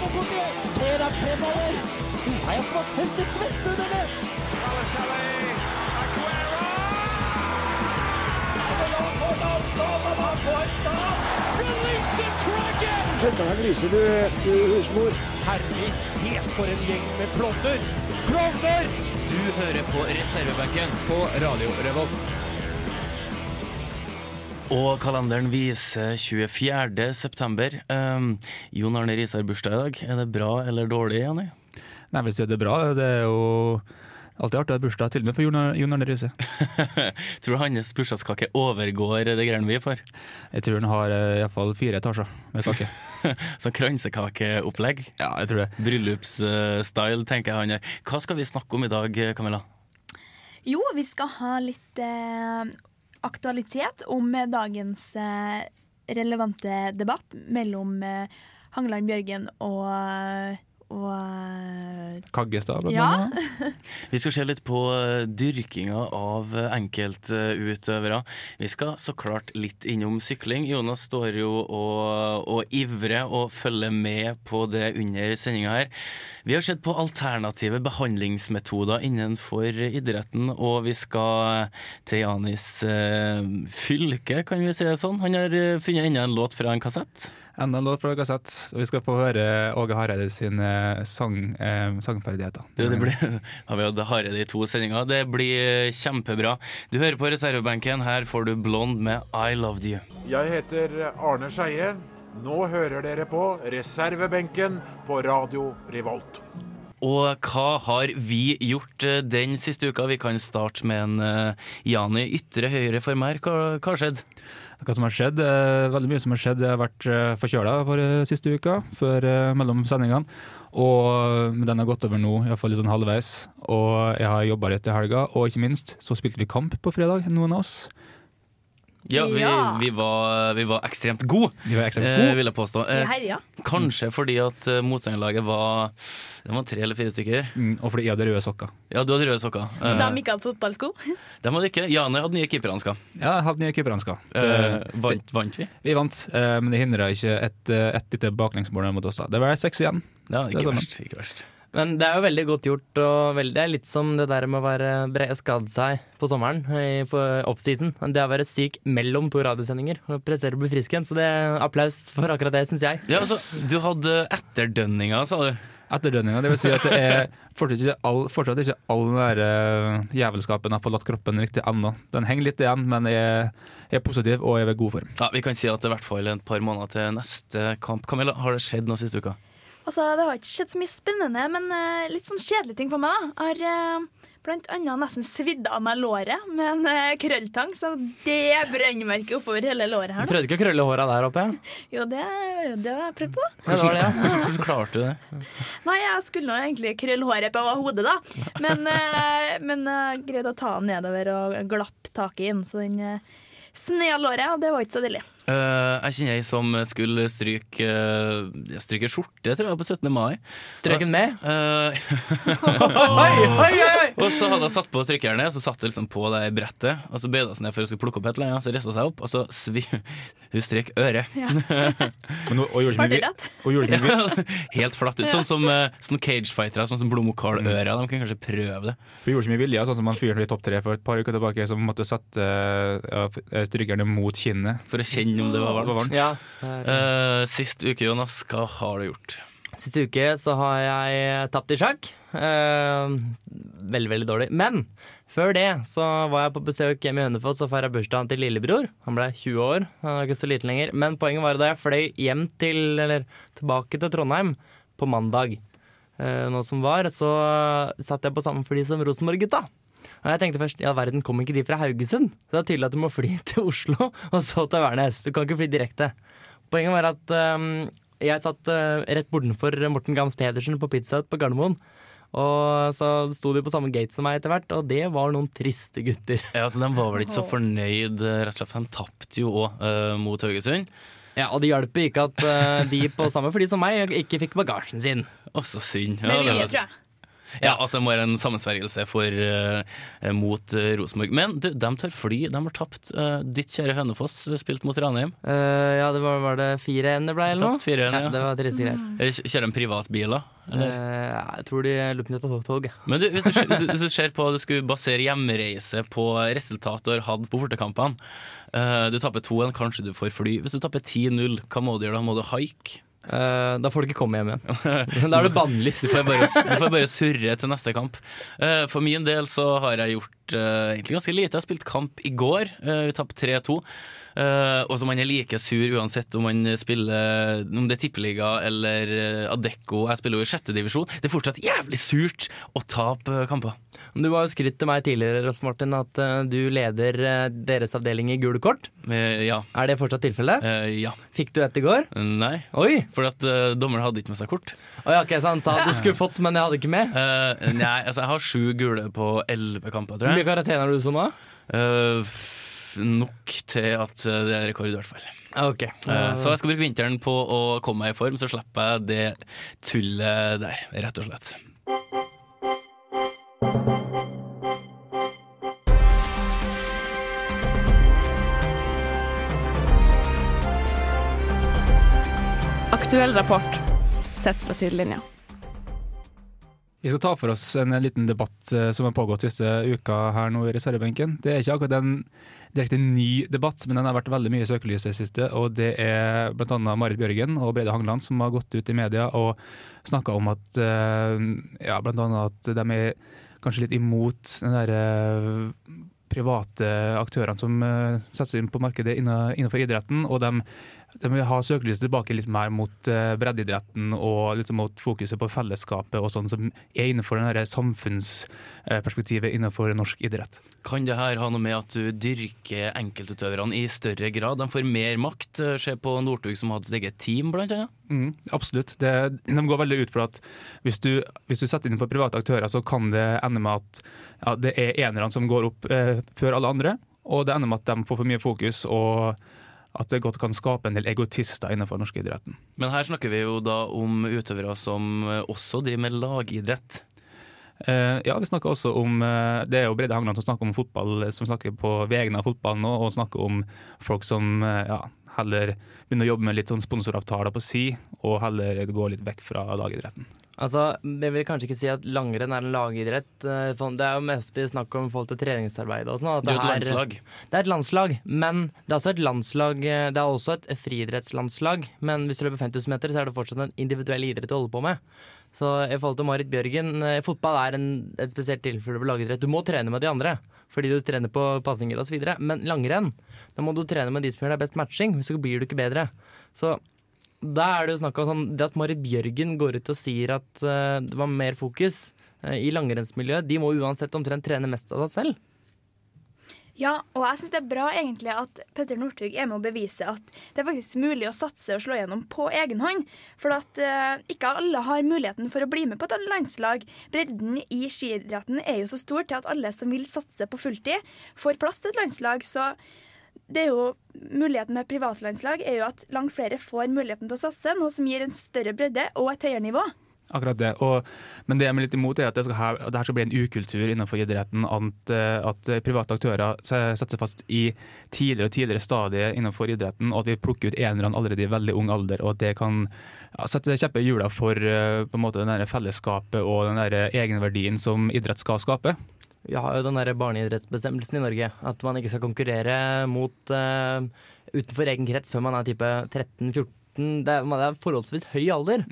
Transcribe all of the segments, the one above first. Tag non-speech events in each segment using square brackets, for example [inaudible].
på potet! Ser han fremover! Har jeg smakt tørke svette under det? Herlighet for en gjeng med klovner! Klovner! Du hører på reservebenken på Radio Revolt. Og kalenderen viser 24. september. Um, Jon Arne Riis har bursdag i dag. Er det bra eller dårlig, Janni? Nei, at det er bra. Det er jo alltid artig å ha bursdag, til og med for Jon Arne Riise. [laughs] Tror du hans bursdagskake overgår det greiene vi får? Jeg tror han har uh, iallfall fire etasjer med kake. [laughs] Sånn kransekakeopplegg? Ja, jeg tror det. Bryllupsstyle, tenker jeg han gjør. Hva skal vi snakke om i dag, Camilla? Jo, vi skal ha litt eh, aktualitet om eh, dagens eh, relevante debatt mellom eh, Hangeland Bjørgen og, og eh, Kaggestad, blant Ja. annet. [laughs] Vi skal se litt på eh, dyrkinga av eh, enkeltutøvere. Vi skal så klart litt innom sykling. Jonas står jo og, og ivrer og følger med på det under sendinga her. Vi har sett på alternative behandlingsmetoder innenfor idretten, og vi skal til Janis fylke, kan vi si det sånn. Han har funnet enda en låt fra en kassett. Enda en låt fra kassett. Og vi skal få høre Åge Hareide sine sang, eh, sangferdigheter. Det, det blir, [laughs] har vi hatt Hareide i to sendinger. Det blir kjempebra. Du hører på reservebenken. Her får du Blond med I Loved You. Jeg heter Arne Skeie. Nå hører dere på reservebenken på Radio Revolt. Og hva har vi gjort eh, den siste uka? Vi kan starte med en uh, Jani ytre høyre for meg. Hva, hva har Hva som har skjedd? eh, Veldig mye som har skjedd. Jeg har vært uh, forkjøla for eh, siste uka, før, eh, mellom sendingene. Og den har gått over nå, iallfall litt sånn halvveis. Og jeg har jobba litt i helga, og ikke minst så spilte vi kamp på fredag, noen av oss. Ja, vi, Ja. vi, var, vi var ekstremt gode, Vi var ekstremt eh, gode. vil jeg påstå. Eh, kanskje fordi at eh, motstanderlaget var Det var tre eller fire stykker. Mm, og fordi jeg hadde røde sokker. Ja, du hadde røde sokker. Eh, De ikke hadde fotballsko. [laughs] De hadde ikke. Jane hadde nye keeperhansker. Ja, hadde nye keeperhansker. Eh, vant, vant vi? Vi vant, eh, men det hindra ikke et, eh, et lite baklengsmål mot oss. da. Det var seks igjen. Ja, Det ikke sånn. verst. Ikke verst. Men det er jo veldig godt gjort. Og veldig, det er litt som det der med å være bre- skade seg på sommeren i for offseason. Det å være syk mellom to radiosendinger og prestere å bli frisk igjen. Så det er applaus for akkurat det, syns jeg. Ja, altså, du hadde etterdønninger, sa du. Etterdønninga. Det vil si at det er fortsatt ikke all, fortsatt ikke all den der eh, jævelskapen har forlatt kroppen riktig ennå. Den henger litt igjen, men jeg, er- er positiv og er ved god form. Ja, Vi kan si at det er i hvert fall et par måneder til neste kamp. Camilla, har det skjedd noe siste uka? Altså, Det har ikke skjedd så mye spennende, men uh, litt sånn kjedelige ting for meg. da. Jeg har uh, blant annet nesten svidd av meg låret med en uh, krølltang, så det brennmerket oppover hele låret her nå. prøvde ikke å krølle håra der oppe? Jo, det, det har jeg prøvd på. Ja, det det, ja. Hvordan, klarte du det? Nei, jeg skulle nå egentlig krølle håret på hodet, da. Men, men jeg greide å ta den nedover og glapp taket inn, så den uh, sned låret, og det var ikke så deilig. Eh, jeg kjenner ei som skulle stryke uh, Stryke skjorte, tror jeg, på 17. mai. Strøken med? [laughs] Uh, Oi, oi, oi! og så hadde hun satt på strykejernet, og så satt det liksom på det brettet. Og så bøyde hun seg ned for å skulle plukke opp et eller annet, og så rista hun seg opp, og så svi [laughs] Hun strøk øret. [laughs] Men, hun- og gjorde det ikke mye, Helt flatt ut. Sånn som uh, sånn cagefightere, sånn som Blomokal-ører. De kunne kanskje prøve det. hun gjorde så mye vilje, sånn som han fyren i topp tre for et par uker tilbake, som måtte sette uh, strykejernet mot kinnet. For å kjenne om det var Det var varmt. varmt. Ja. uh, sist uke, Jonas, hva har du gjort? Siste uke så har jeg tapt i sjakk. Uh, veldig, veldig dårlig. Men før det så var jeg på besøk hjemme i Hønefoss og feira bursdagen til lillebror. Han ble 20 år, han er ikke så liten lenger. Men poenget var da jeg fløy hjem til, eller tilbake til Trondheim på mandag uh, nå som var, så satt jeg på samme fly som Rosenborg-gutta. Og jeg tenkte først ja verden kom ikke de fra Haugesund? Så det er tydelig at du må fly [laughs] til Oslo og så til Værnes. Du kan ikke fly direkte. Poenget var at um, jeg satt uh, rett bortenfor Morten Gams Pedersen på Pizza Hut på Gardermoen. Og så sto de på samme gate som meg etter hvert, og det var noen triste gutter. Ja, altså, De var vel ikke så fornøyd, eh, rett og slett. for De tapte jo òg mot Haugesund. Ja, Og det hjalp ikke at uh, de på samme fly som meg ikke fikk bagasjen sin. Å, så synd. Ja, Med det vilje, var- tror jeg. Ja, altså det må være en sammensvergelse for, uh, mot uh, Rosenborg. Men du, de tar fly. De har tapt. Uh, ditt kjære Hønefoss spilte mot Ranheim. Eh, ja, det var, var det 4-1 det ble, eller noe? Tapt 4-1, ja. ja. Det var triste greier. Eh, Kjører de privatbiler? Eller? Eh, jeg tror de lurer på å ta tog. Men du, hvis, du, hvis, du, hvis du ser på at du skulle basere hjemreise på resultatet du har hatt på bortekampene eh, Du taper 2-1, kanskje du får fly. Hvis du taper 10-0, hva må du gjøre da? Må du haike? Eh, da får du ikke komme hjem igjen. [laughs] da er du bannlyst. Du du får bare surre til neste kamp. Uh, For min del så har jeg gjort uh, egentlig ganske lite. Jeg har spilt kamp i går. Vi tapte 3-2. Eh, og så man er like sur uansett om man spiller Om det er tippeliga eller Adecco. Jeg spiller jo i sjette divisjon. Det er fortsatt jævlig surt å tape kamper. Du har jo skrytt til meg tidligere Rolf Martin, at eh, du leder eh, deres avdeling i gule kort. Eh, Ja. Er det fortsatt tilfellet? Ja. Fikk du et i går? Nei. Oi! For at uh, dommeren hadde ikke med seg kort. Oi, ja, ok, Så han sa at du skulle fått, men jeg hadde ikke med? Eh, nei, altså jeg har sju gule på elleve kamper, Hvor tror mye jeg. karantene har du så nå? Eh, nok til at det er rekord, i hvert fall. Ok. Eh, så jeg skal bruke vinteren på å komme meg i form, så slipper jeg det tullet der, rett og slett. Aktuell rapport sett fra sidelinja. Vi skal ta for oss en liten debatt eh, som har pågått siste uka her nå i reservebenken. Det er ikke akkurat en direkte ny debatt, men den har vært veldig mye i søkelyset i siste. Og det er bl.a. Marit Bjørgen og Brede Hangeland som har gått ut i media og snakka om at eh, ja, annet at de er kanskje litt imot den der eh, private aktørene som setter seg inn på markedet innenfor idretten. og de de vil ha søkelyset tilbake litt mer mot eh, breddeidretten og litt mot fokuset på fellesskapet og sånn som er innenfor det samfunnsperspektivet innenfor norsk idrett. Kan det her ha noe med at du dyrker enkeltutøverne i større grad? De får mer makt. Eh, Se på Northug som hadde sitt eget team, blant annet. Mm, absolutt. Det, de går veldig ut for at hvis du, hvis du setter inn for private aktører, så kan det ende med at ja, det er enerne som går opp eh, før alle andre, og det ender med at de får for mye fokus. og at det godt kan skape en del egotister innenfor norsk idretten. Men her snakker vi jo da om utøvere som eh, også driver med lagidrett. Uh, ja, vi snakker også om uh, Det er jo Brede Hangland som snakker om fotball, som snakker på vegne av fotballen nå, og snakker om folk som uh, ja, heller begynner å jobbe med litt sånn sponsoravtaler på si, og heller går litt vekk fra lagidretten. Altså, Jeg vil kanskje ikke si at langrenn er en lagidrett. eh, Det er jo mest snakk om forhold til treningsarbeid og sånn. Det, Det er et landslag. Det er et landslag, men det er også et landslag eh, Det er også et friidrettslandslag. Men hvis du løper 5000 meter, så er det fortsatt en individuell idrett du holder på med. Så i forhold til Marit Bjørgen, eh, fotball er en, et spesielt tilfelle for lagidrett. Du må trene med de andre, fordi du trener på pasninger osv. Men langrenn, da må du trene med de som gjør deg best matching, hvis så blir du ikke bedre. Så da er det jo snakk om sånn, det at Marit Bjørgen går ut og sier at uh, det var mer fokus uh, i langrennsmiljøet. De må uansett omtrent trene mest av seg selv. Ja, og jeg syns det er bra egentlig at Petter Northug er med å bevise at det er faktisk mulig å satse og slå gjennom på egen hånd. For at uh, ikke alle har muligheten for å bli med på et landslag. Bredden i skiidretten er jo så stor til at alle som vil satse på fulltid, får plass til et landslag. Så det er jo muligheten med privatlandslag er jo at langt flere får muligheten til å satse, noe som gir en større bredde og et høyere nivå. Akkurat det. Og, men det jeg er litt imot, er at det, skal ha, det skal bli en ukultur innenfor idretten. At, eh, at private aktører setter fast i tidligere og tidligere stadier innenfor idretten, og at vi plukker ut enerne allerede i veldig ung alder. og at det kan ja, sette kjepper i hjula for eh, på en måte den fellesskapet og den egenverdien som idrett skal skape. Vi har jo den der barneidrettsbestemmelsen i Norge. At man ikke skal konkurrere mot uh, utenfor egen krets før man er type 13-14. Det, er- man er forholdsvis høy alder.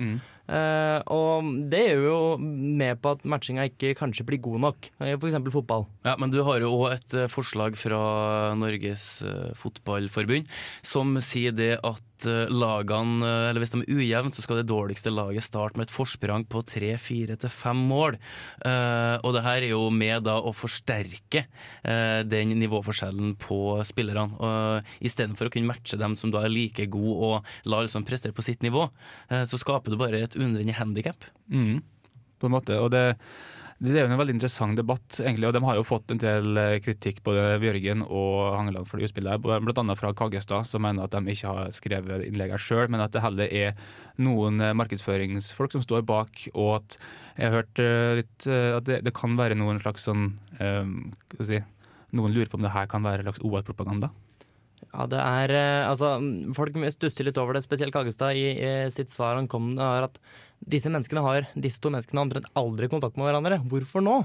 Eh, og det gjør jo med på at matchinga ikke kanskje blir god nok. Uh, F.eks. fotball. Ja, Men du har jo òg et eh, forslag fra Norges eh, Fotballforbund som sier det at eh, lagene, eh, eller hvis de er ujevne, så skal det dårligste laget starte med et forsprang på tre, fire til fem mål. Uh, og det her er jo med da å forsterke uh, den nivåforskjellen på spillerne. Og Istedenfor å kunne matche dem som da er like gode og la liksom prestere på sitt nivå, uh, så skaper du bare et unødvendig handikap. Mm, på en måte. Og det, Det er jo en veldig interessant debatt, egentlig, og de har jo fått en del eh, kritikk, både Bjørgen og Hangeland, for det utspillet. Annet fra Kaggestad, som mener at de ikke har skrevet innleggene sjøl, men at det heller er noen eh, markedsføringsfolk som står bak, og at jeg har hørt eh, litt at det, det kan være noen slags sånn um, si, Noen lurer på om det her kan være slags OL-propaganda? Ja, det er Altså, folk stusser litt over det, spesielt Kaggestad i, i sitt svar han kom med, at disse menneskene har, disse to menneskene har omtrent aldri kontakt med hverandre. Hvorfor nå?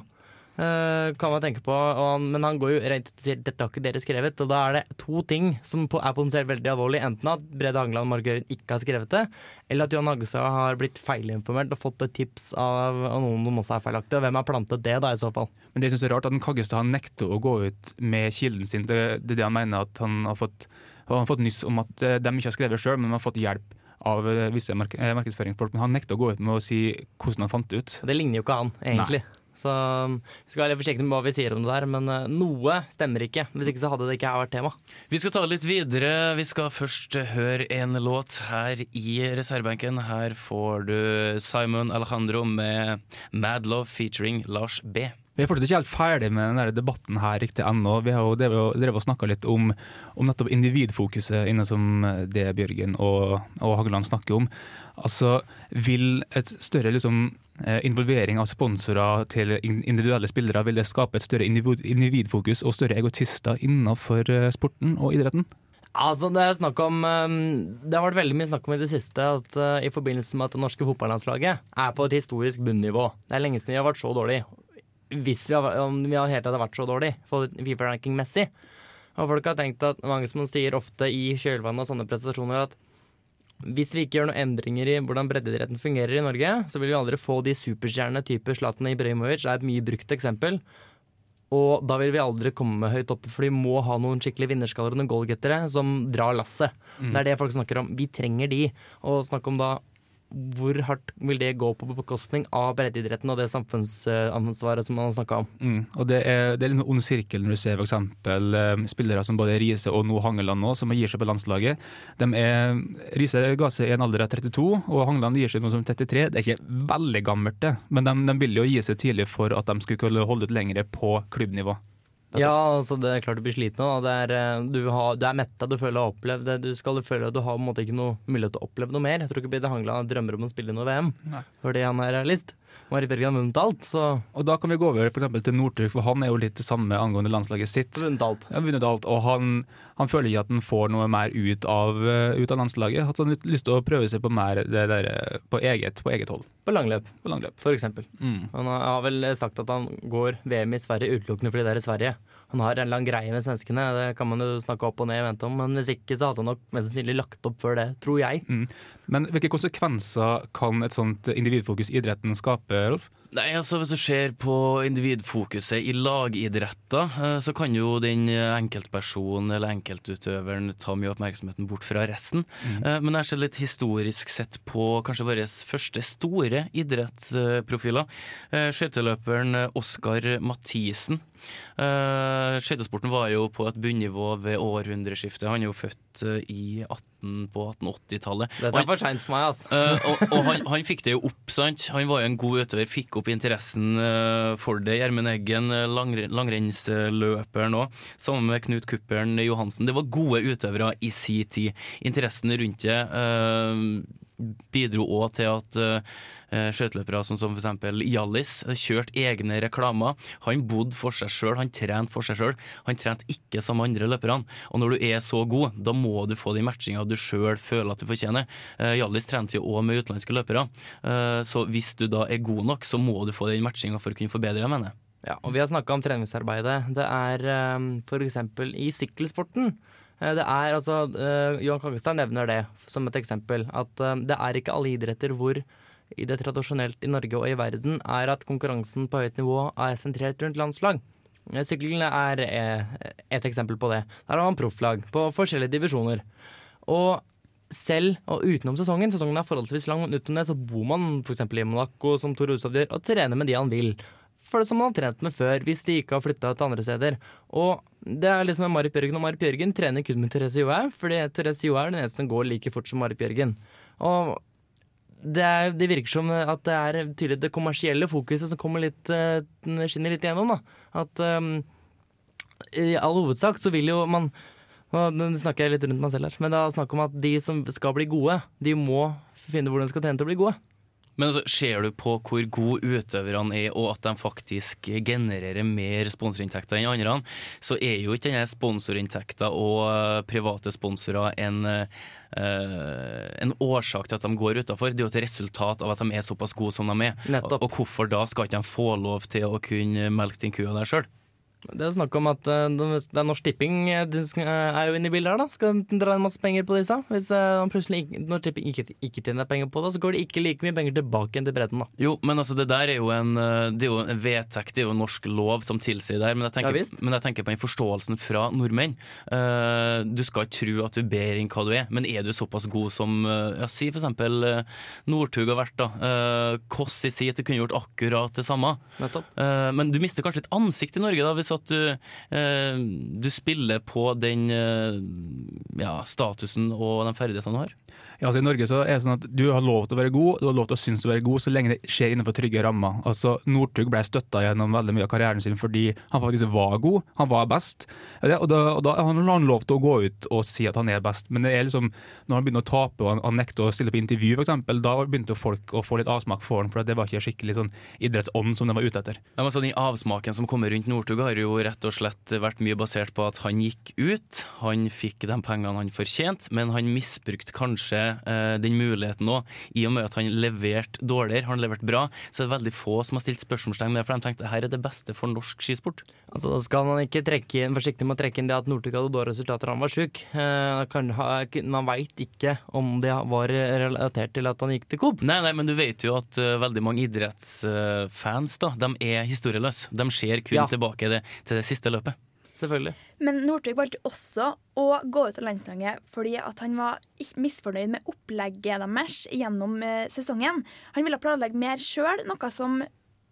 Uh, kan man tenke på, han, Men han går jo rett og sier dette har ikke dere skrevet. Og da er det to ting som er potensielt veldig alvorlig. Enten at Brede Hangeland og Margøren ikke har skrevet det, eller at Johan Haggestad har blitt feilinformert og fått et tips av, noen som også er feilaktig. Og hvem har plantet det, da, i så fall? Men det jeg synes er rart, at Kaggestad har nekter å gå ut med kilden sin. Det, det er det han mener at han har fått, han har fått nyss om at eh, de ikke har skrevet sjøl, men de har fått hjelp av eh, visse mark eh, markedsføringsfolk, men han nekta å gå ut med å si hvordan han fant det ut. Det ligner jo ikke han, egentlig. Nei. Så um, vi skal være litt forsiktige med hva vi sier om det der, men uh, noe stemmer ikke. Hvis ikke så hadde det ikke vært tema. Vi skal ta litt videre. Vi skal først høre en låt her i reservebenken. Her får du Simon Alejandro med Mad Love featuring Lars B. Vi er fortsatt ikke helt ferdig med denne debatten her riktig ennå. Vi har jo drevet og snakka litt om, om, nettopp individfokuset inne som det Bjørgen og, og Hageland snakker om. Altså, Vil et større liksom, eh, involvering av sponsorer til individuelle spillere vil det skape et større individfokus og større egotister innenfor eh, sporten og idretten? Altså, det, om, ehm, det har vært veldig mye snakk om i det siste at uh, i forbindelse med at det norske fotballandslaget er på et historisk bunnivå. Det er lenge siden vi har vært så dårlig hvis vi har, om vi har helt vært så dårlig Fifa-ranking-messig. Og folk har tenkt at mange som sier ofte i kjølvannet av sånne prestasjoner at hvis vi ikke gjør noen endringer i hvordan breddeidretten fungerer i Norge, så vil vi aldri få de superstjernene type Zlatan Ibrahimovic, det er et mye brukt eksempel. Og da vil vi aldri komme høyt oppe, for vi må ha noen skikkelig vinnerskaller og noen goalgettere som drar lasset. Mm. Det er det folk snakker om. Vi trenger de. Og snakk om da hvor hardt vil det gå på bekostning av breddeidretten og det samfunnsansvaret som man har snakka om? Mm, og Det er, det er en sånn ond sirkel når du ser f.eks. Eh, spillere som både Riise og nå Hangeland nå, som gir seg på landslaget. Er, Riise ga seg i en alder av 32, og Hangeland gir seg nå som 33. Det er ikke veldig gammelt, det, men de, de vil jo gi seg tidlig for at de skulle holde ut lenger på klubbnivå. Ja, altså det er klart du blir sliten nå. Er, eh, du, har, du, er metta, du føler du har opplevd det. Du skal føle at du har på en måte ikke noe mulighet til å oppleve noe mer. Jeg tror ikke Bidde Hangla drømmer om å spille noe VM Nei. fordi han er realist. Marit Bergen har vunnet alt, så Og da kan vi gå over for til Northug, for han er jo litt det samme angående landslaget sitt. Vunnet alt. Ja, vunnet alt. Og han, han føler ikke at han får noe mer ut av, eh, ut av landslaget. Har han lyst til å prøve seg på mer det der, eh, på, eget, på eget hold. På langløp, på langløp. for eksempel. Mm. Han har vel sagt at han går VM i Sverige utelukkende fordi det er i Sverige han har en lang greie med svenskene, det kan man jo snakke opp og ned og vente om. Men hvis ikke så hadde han nok mest sannsynlig lagt opp før det, tror jeg. Mm. Men hvilke konsekvenser kan et sånt individfokus i idretten skape, Rolf? Nei, altså Hvis du ser på individfokuset i lagidretter, eh, så kan jo den enkeltpersonen eller enkeltutøveren ta mye oppmerksomheten bort fra resten. Mm. Men jeg ser litt historisk sett på kanskje våre første store idrettsprofiler. Eh, skøyteløperen Oskar Mathisen. Skøytesporten var jo på et bunnivå ved århundreskiftet. Han er jo født i 18 på 1880-tallet. Dette er for seint for meg, altså. Uh, og, og han, han, fikk det jo opp, sant. Han var jo en god utøver, fikk opp interessen uh, for det. Gjermund Eggen, langrennsløperen òg, sammen med Knut Kuppern Johansen. Det var gode utøvere i si tid. Interessen rundt det uh, bidro òg til at uh, skøyteløpere sånn som f.eks. Hjallis kjørte egne reklamer. Han bodde for seg sjøl, han trente for seg sjøl. Han trente ikke som andre løperne. Og når du er så god, da må du få den matchinga du sjøl føler at du fortjener. Uh, trente jo òg med utenlandske løpere, uh, så hvis du da er god nok, så må du få den matchinga for å kunne forbedre deg, mener jeg. Ja, og vi har snakka om treningsarbeidet. Det er um, f.eks. i sykkelsporten det er altså uh, Johan Kaggestad nevner det som et eksempel. At uh, det er ikke alle idretter hvor i det tradisjonelt i Norge og i verden er at konkurransen på høyt nivå er sentrert rundt landslag. Sykling er et eksempel på det. Der har man profflag på forskjellige divisjoner. Og selv og utenom sesongen, sesongen er forholdsvis lang, men utenom det så bor man f.eks. i Monaco, som Tore Hushovd gjør, og trener med de han vil for det som han har trent med før, hvis de ikke har flytta til andre steder. Og det er liksom med Marit Bjørgen, og Marit Bjørgen trener kun med Therese Johaug, fordi Therese Johaug er den eneste som går like fort som Marit Bjørgen. Og det, er, det virker som at det er tydelig det kommersielle fokuset som kommer litt, eh, skinner litt igjennom. da. At um, i all hovedsak så vil jo man Nå snakker jeg litt rundt meg selv her, men det er snakk om at de som skal bli gode, de må finne hvordan de skal tjene til å bli gode. Men altså, ser du på hvor gode utøverne er, og at de faktisk genererer mer sponsorinntekter enn andre, så er jo ikke denne sponsorinntekta og eh, private sponsorer en, uh, en årsak til at de går utafor. Det er jo et resultat av at de er såpass gode som de er. Nettopp. Og hvorfor da skal ikke de få lov til å kunne melke den kua der sjøl? Det er snakk om at uh, det er Norsk Tipping uh, er jo inne i bildet her. da Skal dra inn masse penger på disse. Hvis plutselig Norsk Tipping ikke, ikke tjener penger på det, så går det ikke like mye penger tilbake igjen til bredden. da Jo, men altså det der er jo en Det er jo en vedtekt, det er jo norsk lov som tilsier det her. Men jeg tenker, Ja, men jeg tenker på den forståelsen fra nordmenn. du skal ikke tro at du ber inn hva du er, men er du såpass god som ja, Si for eksempel Northug har vært, da. Kåss i si at du kunne gjort akkurat det samme. Nettopp. Eh, men du mister kanskje litt ansikt i Norge da, hvis at du, eh, du spiller på den eh, ja, statusen og de ferdighetene du har. Altså I Norge så er det sånn at du har lov til å være god, du har lov til å synes å være god, så lenge det skjer innenfor trygge rammer. Altså Northug ble støtta gjennom veldig mye av karrieren sin fordi han faktisk var god, han var best. Og da, og da har han lov til å gå ut og si at han er best, men det er liksom når han begynner å tape og han, han nekter å stille på intervju, f.eks., da begynte folk å få litt avsmak for han, for det var ikke skikkelig sånn idrettsånd som de var ute etter. Ja, men så Den avsmaken som kommer rundt Northug, har jo rett og slett vært mye basert på at han gikk ut, han fikk de pengene han fortjente, men han misbrukte kanskje eh, den muligheten òg. I og med at han leverte dårligere, har han levert bra, så er det veldig få som har stilt spørsmålstegn ved det, for de tenkte her er det beste for norsk skisport. Altså, da skal man ikke trekke inn, forsiktig med å trekke inn det at Northug hadde dårlige resultater da han var sjuk. Uh, man veit ikke om det var relatert til at han gikk til Coop. Nei, nei, men du vet jo at uh, veldig mange idrettsfans da, de er historieløse. De ser kun Ja. tilbake det, til det siste løpet. Selvfølgelig. Men Northug valgte også å gå ut av landslaget fordi han var misfornøyd med opplegget deres gjennom eh, sesongen. Han ville planlegge mer sjøl, noe som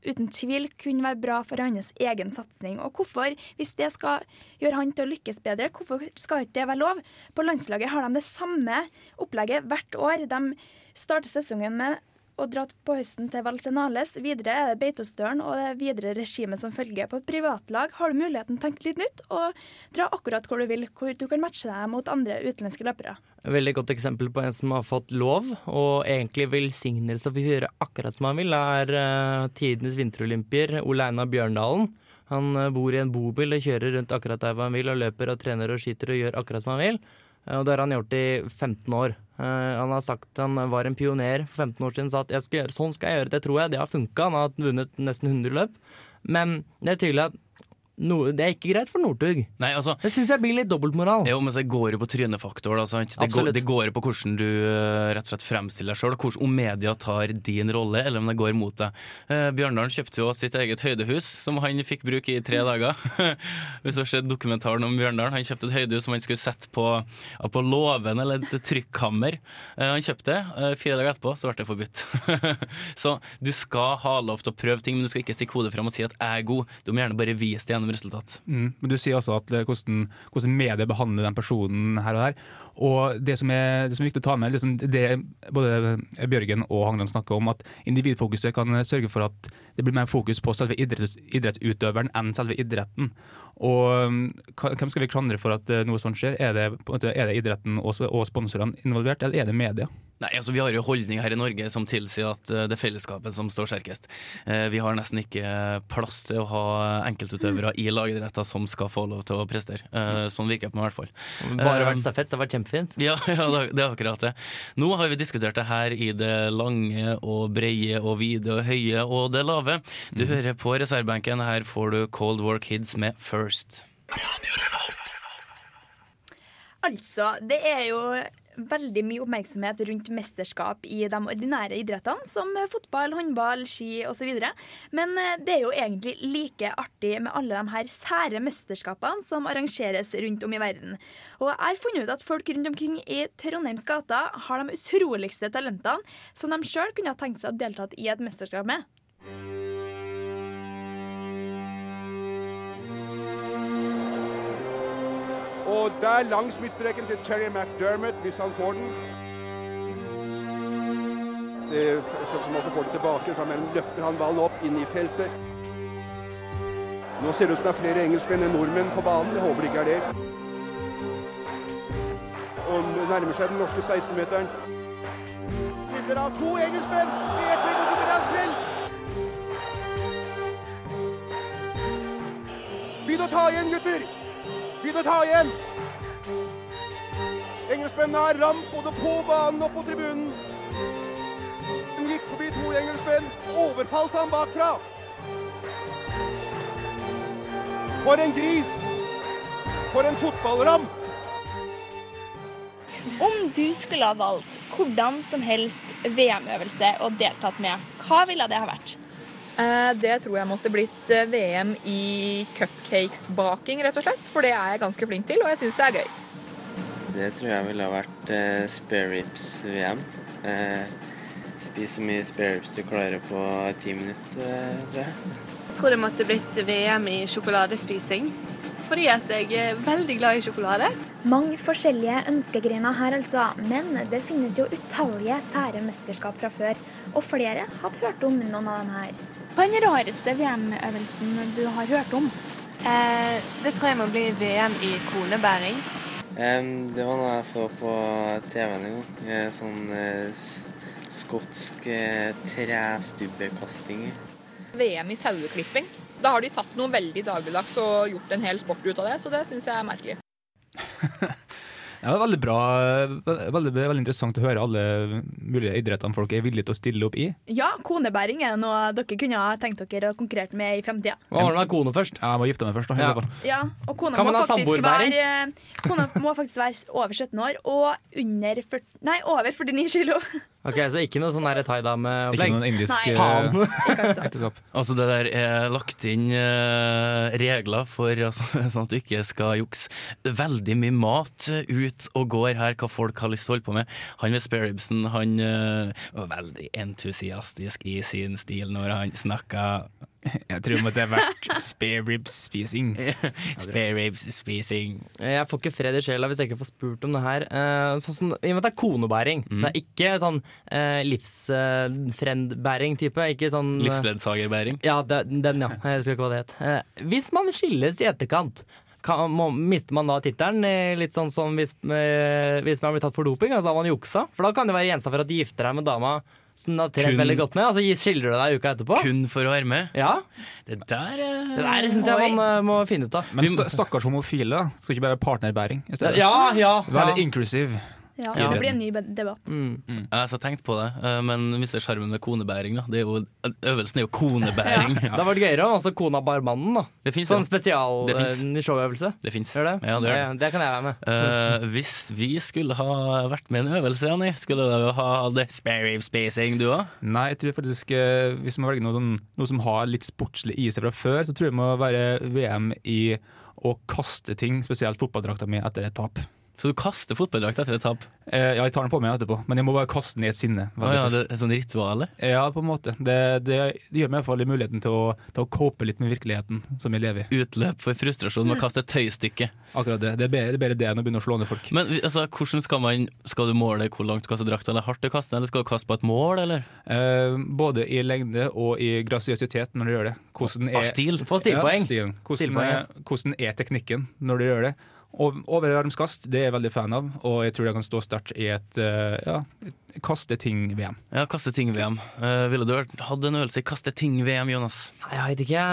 uten tvil kunne være bra for hans egen satsing. Og hvorfor, hvis det skal gjøre han til å lykkes bedre, hvorfor skal ikke det være lov? På landslaget har de det samme opplegget hvert år. De starter sesongen med å dratt på høsten til Valsenales. Videre er det Beitostølen og det videre regimet som følger. På et privatlag har du muligheten til å tenke litt nytt og dra akkurat hvor du vil, hvor du kan matche deg mot andre utenlandske løpere. Veldig godt eksempel på en som har fått lov, og egentlig velsignelse og å gjøre akkurat som han vil, er eh, tidenes vinterolympier Ole Einar Bjørndalen. Han eh, bor i en bobil og kjører rundt akkurat der han vil, og løper og trener og skyter og gjør akkurat som han vil. Eh, Og det har han gjort i 15 år. Eh, Han har sagt han var en pioner for 15 år siden, sa at jeg skal gjøre, sånn skal jeg gjøre det, tror jeg. Det har funka. Han har vunnet nesten 100 løp. Men det er tydelig at no, det er ikke greit for Northug. Nei, altså, Det syns jeg blir litt dobbeltmoral. Jo, men det går jo på trynefaktor. Sant? Det, går, det går jo på hvordan du eh, rett og slett fremstiller deg sjøl, om media tar din rolle, eller om det går mot deg. Eh, Bjørndalen kjøpte jo sitt eget høydehus, som han fikk bruke i tre dager. [laughs] Hvis du har sett dokumentaren om Bjørndalen, han kjøpte et høydehus som han skulle sette på, på låven eller et trykkammer. Eh, han kjøpte det, eh, fire dager etterpå så ble det forbudt. [laughs] så du skal ha lov til å prøve ting, men du skal ikke stikke hodet fram og si at jeg er god. Du må gjerne bare vise det gjennom resultat. Mm. Men du sier også at hvordan, hvordan medier behandler den personen her og der. Og det som er, det som er viktig å ta med, liksom det både Bjørgen og Hangland snakker om, at individfokuset kan sørge for at det blir mer fokus på selve idretts, idrettsutøveren enn selve idretten. Og um, hvem skal vi klandre for at eh, noe sånt skjer? Er det, på en måte, er det idretten og, og sponsorene involvert, eller er det media? Nei, altså Vi har jo holdning her i Norge som tilsier at eh, det er fellesskapet som står sterkest. Eh, Vi har nesten ikke plass til å ha enkeltutøvere i lagidretter som skal få lov til å prestere. Eh, Sånn virker det på meg i hvert fall. Bare vært stafett, så det har vært kjempefint. Ja, [laughs] ja, det det er akkurat det. Nå har vi diskutert det her i det lange og breie og vide og høye og det lave. Du hører på reservebenken. Her får du Cold War Kids med First. Altså, det er jo veldig mye oppmerksomhet rundt mesterskap i de ordinære idrettene, som fotball, håndball, ski osv. Men eh, det er jo egentlig like artig med alle de her sære mesterskapene som arrangeres rundt om i verden. Og jeg har funnet ut at folk rundt omkring i Trondheims gater har de utroligste talentene som de sjøl kunne ha tenkt seg å deltatt i et mesterskap med. Og der langs midtstreken til Terry McDermott, hvis han får den. Det, som også får det tilbake. Fra mellom løfter han ballen opp inn i feltet. Nå ser det ut som det er flere engelskmenn enn nordmenn på banen. Jeg håper det ikke er det. Og nærmer seg den norske 16-meteren. Spiller av to engelskmenn ett legg, og så blir han frelst! Begynn å ta igjen, gutter! Begynn å ta igjen! Engelskmennene har ramp både på banen og på tribunen. De gikk forbi to engelskmenn, overfalt ham bakfra. For en gris! For en fotballram! Om du skulle ha valgt hvordan som helst VM-øvelse og deltatt med, hva ville det ha vært? Eh, Det tror jeg måtte blitt eh, VM i cupcakesbaking, rett og slett. For det er jeg ganske flink til, og jeg syns det er gøy. Det tror jeg ville ha vært eh, spareribs-VM. Eh, spis så mye spareribs du klarer på ti minutter, eh, tror jeg. Jeg tror det måtte blitt VM i sjokoladespising. Fordi at jeg er veldig glad i sjokolade. Mange forskjellige ønskegrener her, altså. Men det finnes jo utallige sære mesterskap fra før. Og flere hadde hørt om noen av dem her. Hva er den rareste VM-øvelsen du har hørt om? Eh, det tror jeg må bli VM i konebæring. Em, det var noe jeg så på TV-en en gang. Eh, sånn eh, skotsk eh, trestubbekasting. VM i saueklipping. Da har de tatt noe veldig dagligdags og gjort en hel sport ut av det, så det syns jeg er merkelig. [laughs] Ja, det er veldig bra, veldig, veldig, veldig interessant å høre alle mulige idrettene folk er villige til å stille opp i. Ja, konebæring er noe dere kunne ha tenkt dere å konkurrere med i fremtida. Det med kone først? Ja, jeg må gifte meg først. da, Ja. Ja, og kona Kan må, man ha samboerbæring? være, kona må faktisk være over 17 år og under 40, nei, over 49 kilo. Ok, Så ikke noe sånn der Ikke thaidame-opplegg? noen indisk eh, Faen. Altså. ekteskap. Altså Det der er lagt inn eh, regler for altså, [laughs] sånn at du ikke skal jukse. Veldig mye mat eh, ut og går her, hva folk har lyst til å holde på med. Han ved spareribsen han eh, var veldig entusiastisk i sin stil når han snakka [laughs] Jeg tror det måtte ha vært spare ribs-spising. [laughs] spareribs-spising. Jeg får ikke fred i sjela hvis jeg ikke får spurt om det her. Eh, sånn som, I og med at det er konebæring. Mm. Det er ikke sånn uh, livsfrendbæring-type. Ikke sånn eh, Livsledsagerbæring. Ja, det, den, ja. Jeg husker ikke hva det het. Eh, hvis man skilles i etterkant, kan, må, mister man da tittelen? eh, Litt sånn som hvis, eh, hvis man blir tatt for doping, altså har man juksa? For da kan det være gjenstand for at du gifter deg med dama som du har trent veldig godt med, og så skildrer du deg uka etterpå. Kun for å være med. Ja, Det der eh, Det der syns jeg man eh, må finne ut av. Men st stakkars homofile da. skal ikke bare være partnerbæring i stedet. Ja, ja, Veldig Være inclusive. Ja, Ja. Det blir en ny debatt. Mm. Jeg har så tenkt på det, eh, men mister sjarmen med konebæring. da det er jo, Øvelsen er jo konebæring. [laughs] Det hadde vært gøyere altså kona bar mannen, da. Det fins Sånn spesial Det finnes. eh. Det det? Ja, det det. det kan jeg være med. Uh, hvis vi skulle ha vært med i en øvelse, Annie, skulle du ha det spare rib spacing, du òg? Nei, jeg tror faktisk eh, hvis man velger noe, sånn, noe som har litt sportslig i seg fra før, så tror jeg det må være VM i å kaste ting, spesielt fotballdrakta mi, etter et tap. Så du kaster fotballdrakt etter et tap? Eh, ja, jeg tar den på meg etterpå, men jeg må bare kaste den i et sinne. Å ja, det er sånn ritual? Ja, på en måte. Det, det, det gir meg fall muligheten til å, til å cope litt med virkeligheten som jeg lever i. Utløp for frustrasjon med å kaste et tøystykke. Akkurat det. Det er bedre det, er bedre det enn å begynne å slå ned folk. Men altså, hvordan skal man Skal du måle hvor langt du kaster drakta, eller hardt du kaster den, eller skal du kaste på et mål, eller? Eh, både i lengde og i grasiøsitet når du gjør det. Hvordan Ah, stil. Få stilpoeng. Ja. Hvordan, er- hvordan er teknikken når du gjør det? Overarmskast det er jeg veldig fan av, og jeg tror jeg kan stå sterkt i et eh, ja, et kaste ting-VM. Ja, kaste ting-VM. Uh, ville du hatt en øvelse i kaste ting-VM, Jonas? Nei, Jeg vet ikke.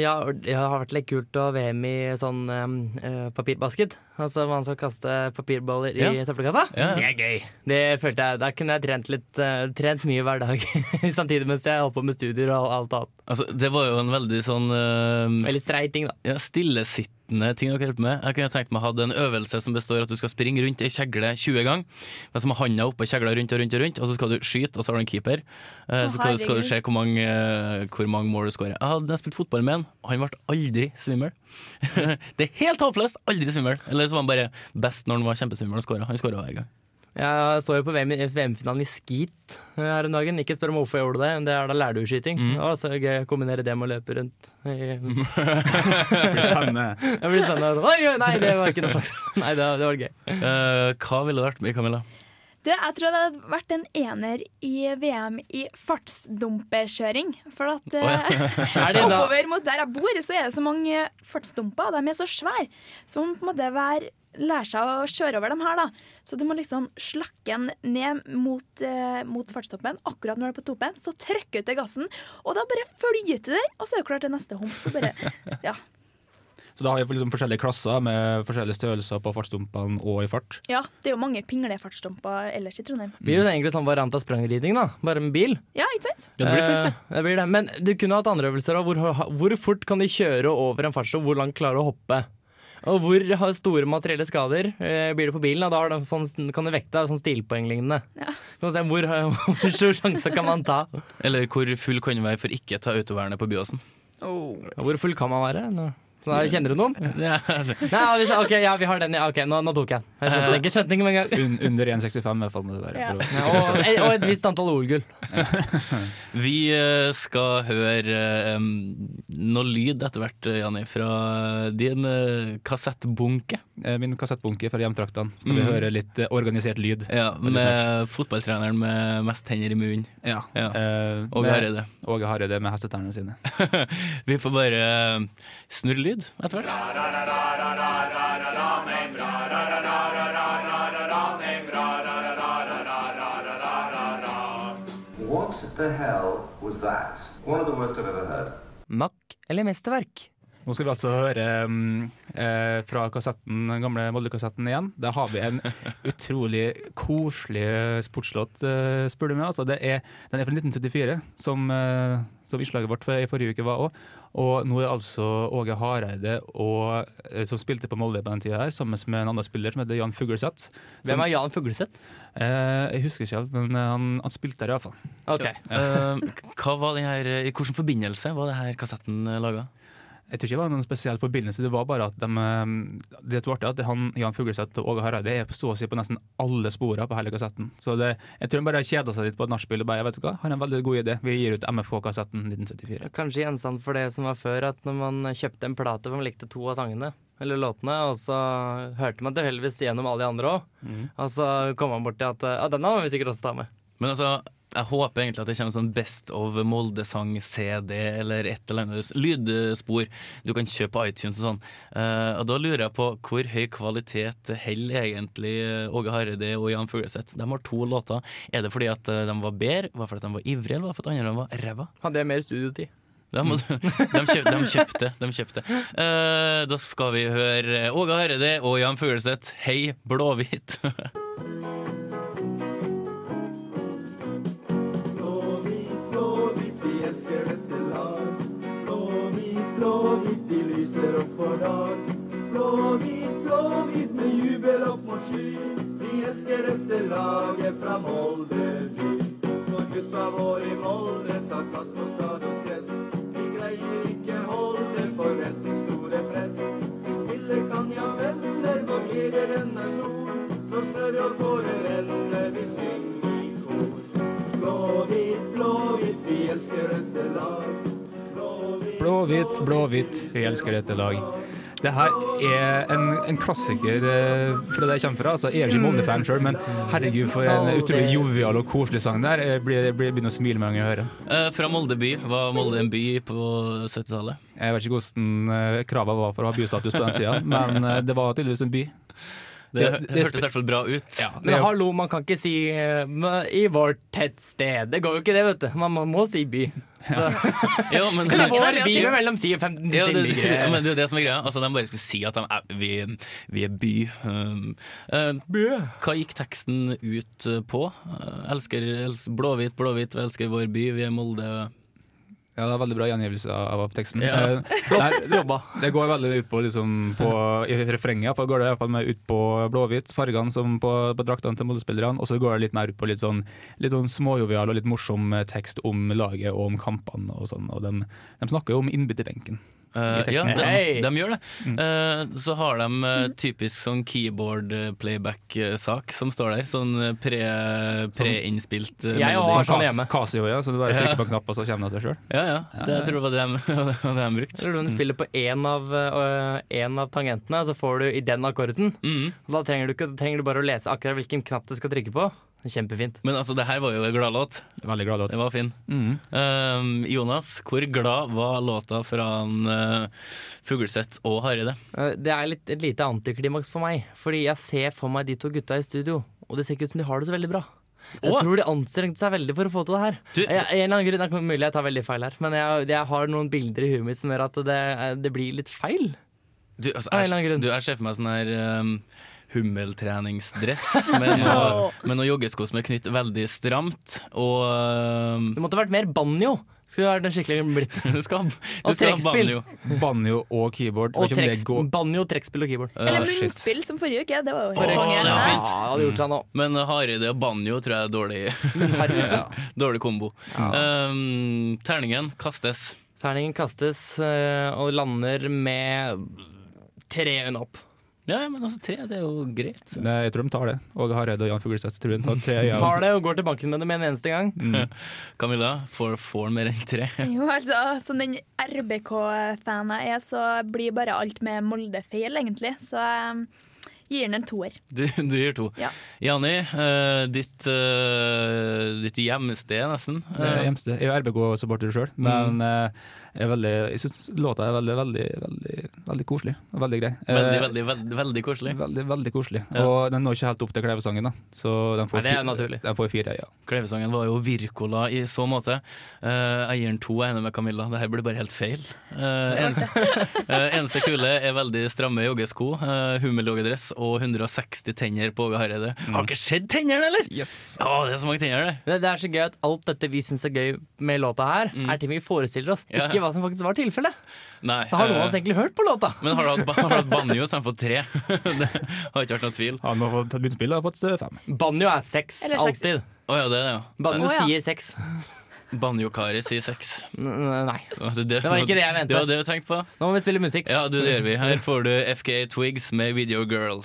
Ja, det har vært litt kult å VM i sånn eh, papirbasket. Altså man skal kaste papirballer i Ja. søppelkassa. Ja. Det er gøy. Det følte jeg, Da kunne jeg trent litt uh, Trent mye hver dag. [laughs] Samtidig mens jeg holdt på med studier og alt annet. Altså, det var jo en veldig sånn uh, Veldig streit ting, da. ja, stillesittende ting dere på med. Jeg kunne tenkt meg å ha en øvelse som består at du skal springe rundt ei kjegle 20 ganger. Men så må handa oppå kjegla rundt og rundt og rundt, og så skal du skyte, og så har du en keeper. Eh, så skal, skal du se hvor mange, eh, hvor mange mål du skårer. Jeg hadde spilt fotball med en, han ble aldri svimmel. [laughs] det er helt håpløst! Aldri svimmel. Eller så var han bare best når han var kjempesvimmel og skåra. Han skåra hver gang. Jeg så jo på VM-finalen i skeet her om dagen. Ikke spør om hvorfor jeg gjorde det, men det er da lærdueskyting. Mm. Var så gøy å kombinere det med å løpe rundt. i- [laughs] Det blir spennende. [laughs] Det blir spennende. Oi, oi, nei, det var ikke noe slags Nei, det var, det var gøy. Uh, hva ville det vært med, Camilla? Du, jeg tror det hadde vært en ener i VM i fartsdumpekjøring. For at oh, ja. eh, [laughs] Er oppover mot der jeg bor, så er det så mange fartsdumper. De er så svære. Så man må på en måte være, lære seg å kjøre over dem her, da. Så du må liksom slakke den ned mot, eh, mot fartstoppen. Akkurat når du er på toppen, så trykker du til gassen, og da bare flyter du den, og så er du klar til neste hump. Så bare, ja. Så da har vi liksom forskjellige klasser med forskjellige størrelser på fartsdumpene og i fart. ja, det er jo mange pinglefartsdumper ellers i Trondheim. Blir det egentlig sånn variant av sprangridning, da? Bare med bil? Ja, ikke sant? Ja, det blir det. det, blir det. Men du kunne hatt andre øvelser. da. Hvor, hvor fort kan de kjøre over en fartsdump? Hvor langt klarer du å hoppe? Og hvor har store materielle skader eh, blir det på bilen? Da, da har du sånn, kan du vekte av sånn stilpoenglignende. Ja. hvor, [laughs] hvor stor sjanse kan man ta? Eller hvor full kan du være for ikke å ta autovernet på Byåsen? Hvor full kan man være? Nå. Så da, kjenner du noen? Ja. Nei, ja, vi, ok, ja, vi har den. Ja, ok, nå, nå tok jeg den. Jeg skjønte ikke, med en gang. Un, under 1,65 i hvert fall må det være. Ja. Ja, og, og et visst antall OL-gull. Vi eh, skal høre um, noe lyd etter hvert, eh, Janni, fra din uh, kassettbunke. Eh, Min kassettbunke fra hjemtraktene. Skal vi Mhm. høre litt uh, organisert lyd. Ja, med fotballtreneren med mest tenner i munnen. Ja. Ja. Uh, Åge med- Hareide. Åge Hareide med hestetennene sine. Vi får bare eh, snurre lyd etter hvert. The hell was that? One of the worst I've ever heard. Mack eller mesterverk? Nå skal vi altså høre um, eh, fra kassetten, den gamle Molde-kassetten igjen. Der har vi en [laughs] utrolig koselig sportslåt, uh, spør du meg. Altså, det er, den er fra 1974, som, uh, som innslaget vårt i forrige uke var òg. Og nå er altså Åge Hareide, og, eh, som spilte på Molde på den tida her, sammen med en annen spiller som heter Jan Fugleseth. Hvem er Jan Fugleseth? Eh, jeg husker ikke helt, men eh, han, han spilte der iallfall. Ok. Uh, hva var den her, I hvilken forbindelse var det her kassetten laga? Jeg tror ikke det var noen spesiell forbindelse, det var bare at de, eh, det som var artig, at han, Jan Fugleseth og Åge Hareide er så å si på nesten alle sporene på hele kassetten. Så det, jeg tror de bare kjeda seg litt på et nachspiel og bare vet du hva, har en veldig god idé. Vi gir ut MFK-kassetten 1974. Kanskje gjenstand for det som var før, at når man kjøpte en plate hvor man likte to av sangene, eller låtene, og så hørte man tilfeldigvis gjennom alle de andre òg, Mm. og så kom man bort til at ja, denne må vi sikkert også ta med. Men altså, jeg håper egentlig at det kommer en sånn Best of Molde-sang-CD eller et eller annet lydspor du kan kjøpe på iTunes og sånn. Uh, og da lurer jeg på hvor høy kvalitet holder egentlig Åge Hareide og Jan Fugleseth? De har to låter. Er det fordi at eh, de var bedre, var det fordi at de var ivrige, eller var det fordi andre var ræva? Hadde jeg mer studiotid? De, de, kjøpte. de kjøpte. De kjøpte. Uh, da skal vi høre Åge Hareide og Jan Fugleseth, Hei. Blåhvit, [laughs] for dag. og hvit med jubel opp mot sky. Vi elsker dette laget fra Molde by. Når gutta våre i Molde tar plass på stadions gress. Vi greier ikke holde forventningsstore press. Vi spiller kan ja venner, vår gleden er stor. Så snørr og tårer Blåhvit, blåhvit, vi elsker dette lag. Det her er en, en klassiker eh, fra der jeg kommer fra. Altså, jeg er ikke Molde-fan sjøl, men herregud, for en utrolig jovial og koselig sang der. Jeg blir, begynner å smile med en gang jeg hører. Eh, fra Molde by. Var Molde en by på 70-tallet? Jeg vet ikke hvordan eh, kravene var for å ha bystatus på den tida, [laughs] men det var tydeligvis en by. Det, det hørtes i hvert fall bra ut. Men hallo, man kan ikke si uh, i vårt tettsted. Det går jo ikke det, vet du. Man, må, må si by. Så. Ja, men- [laughs] det Hvor by er mellom 10 og 15 Ja, det, ja, [laughs] men det er jo det som er greia. Altså, de bare skulle si at de er, vi, vi er by. Um, uh, hva gikk teksten ut på? Uh, elsker, elsker blåhvit, blåhvit, vi elsker vår by, vi er Molde. Ja, det er veldig bra gjengivelse av, av teksten. Ja. Eh, [laughs] Flott jobba. Det går veldig ut på, liksom, på I refrenget iallfall går det i hvert fall mer ut på blåhvitt, fargene som på, på draktene til Molde-spillerne, og så går det litt mer ut på litt sånn, litt sånn småjovial og litt morsom eh, tekst om laget og om kampene og sånn. Og de, de snakker jo om innbytterbenken. Uh, ja, de, de gjør det. Eh, så har de uh, typisk sånn keyboard eh, playback-sak som står der. Sånn eh, pre-innspilt eh, Jeg melodi. har sånn. Casio, ja, så du bare trykker på en knapp, og så kommer det av seg sjøl. Ja, ja. Det, jeg tror det var det de, [laughs] det de brukte. Tror du du spiller på én av, uh, en av tangentene, så får du i den akkorden. Mm. Da trenger du, ikke, trenger du bare å lese akkurat hvilken knapp du skal trykke på. Kjempefint. Men altså, det her var jo en gladlåt. Veldig glad låt. Det var fin. Mm. Uh, Jonas, hvor glad var låta fra en, uh, Fugleseth og Hareide? Uh, Det er litt, et lite antiklimaks for meg, fordi jeg ser for meg de to gutta i studio, og det ser ikke ut som de har det så veldig bra. Jeg tror de anstrengte seg veldig for å få til det her. Du- jeg, en eller annen grunn, Det er mulig jeg tar veldig feil her, men jeg, jeg har noen bilder i huet mitt som gjør at det, det blir litt feil. Du, altså, Av en eller annen grunn. du, jeg ser for meg sånn her um, hummeltreningsdress med [laughs] noe, med noe joggesko som er knytt veldig stramt, og um, Det måtte vært mer banjo. Skulle vært en skikkelig blitt. [laughs] Du skal, du Og skal ha trekkspill. banjo. Banjo og keyboard. Og banjo, trekkspill og keyboard. Eller Uh, shit. munnspill, som forrige uke. Det var jo oh, det var fint. Ja, det hadde gjort seg nå. Men Hareide og banjo tror jeg er dårlig, [laughs] Hareide. [laughs] dårlig kombo. Ja. Um, terningen kastes. Terningen kastes øh, og lander med tre øyne opp. Ja, men altså tre, det er jo greit. Nei, jeg tror de tar det. Åge Hareide og Jan Fugleseth tror de tar tre. Ja. Tar det og går til banken med det med en eneste gang. Mm. [laughs] Camilla, får han mer enn tre. [laughs] Jo, altså, Som den RBK-fanen jeg er, så blir bare alt med Molde feil, egentlig. Så um gir den en toer. Du, du gir to. Ja. Jani, uh, ditt, uh, ditt hjemsted, nesten. Uh, hjemsted. Jeg er RBK-supporter sjøl, men mm. jeg, er veldig, jeg syns låta er veldig, veldig, veldig, veldig koselig og veldig grei. Veldig, Eh, veldig, veldig, veldig koselig. Veldig, veldig koselig. Ja. Og den når ikke helt opp til Klevesangen, da. Så den får, Nei, det er naturlig. Den får fire, ja. Klevesangen var jo Virkola i så måte. Eh, jeg gir den to, jeg er enig med Camilla. Det her blir bare helt feil. Uh, eneste, [laughs] eh, eneste kule er veldig stramme joggesko, uh, hummeljoggedress og 160 tenner på Åge Hareide. Har dere sett tennene, eller? Yes. Å, det er så mange tenner, det. Det, det er så gøy at alt dette vi syns er gøy med låta her, er ting vi forestiller oss, Ja. ikke hva som faktisk var tilfellet. Nei, Da har noen av eh, oss egentlig hørt på låta. Men har du hatt, har du hatt banjo, så har han fått tre. [laughs] det har ikke vært noe tvil. Han har begynt og har fått eh, fem. Banjo er seks, alltid. Oh, ja, det er det, ja. Banjo oh, ja. sier seks. Banjo-Kari sier seks. Nei. Det, Det var ikke det jeg mente. Det var det vi tenkte på. Nå må vi spille musikk. Ja, du, det gjør vi. Her får du FK Twigs med Video Girl.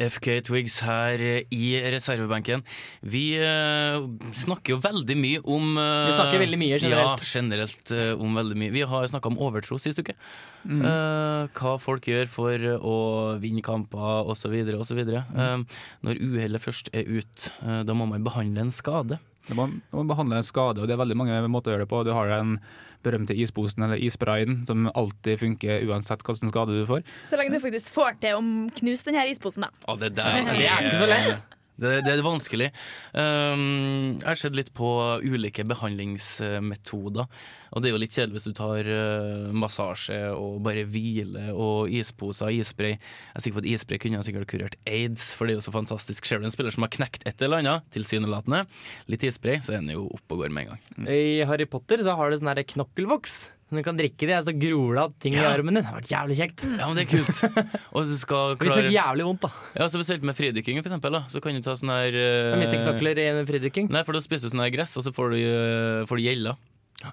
FK Twigs her i reservebenken. Vi eh, snakker jo veldig mye om eh, Vi snakker veldig mye generelt. Ja, generelt eh, om veldig mye. Vi har snakka om overtro sist uke. Mm. Eh, hva folk gjør for å vinne kamper osv. osv. Mm. Når uhellet først er ut, eh, da må man behandle en skade. Da må, man behandle en skade, og det er veldig mange måter å gjøre det på. Du har den berømte isposen eller issprayen, som alltid funker uansett hvilken skade du får. Så lenge du faktisk får til å knuse denne isposen, da. Å, det der Det er ikke så lett. Det, det er vanskelig. Um, jeg har sett litt på ulike behandlingsmetoder. Og det er jo litt kjedelig hvis du tar uh, massasje og bare hvile og isposer, isspray. Jeg er sikker på at isspray kunne ha sikkert kurert aids, for det er jo så fantastisk. Ser du en spiller som har knekt et eller annet, tilsynelatende, litt isspray, så er den jo oppe og går med en gang. I Harry Potter så har du sånn knokkelvoks. Så du kan drikke det, så gror det av ting i armen din. Det har vært jævlig kjekt. Ja, men det er kult. Og du skal [laughs] Hvis det klare er jævlig vondt, da. Ja, så Spesielt med fridykking, for eksempel, da, så kan du ta sånn her uh, Jeg mister knokler i en fridykking. Nei, for da spiser du sånn her gress, og så får du, uh, får du gjeller.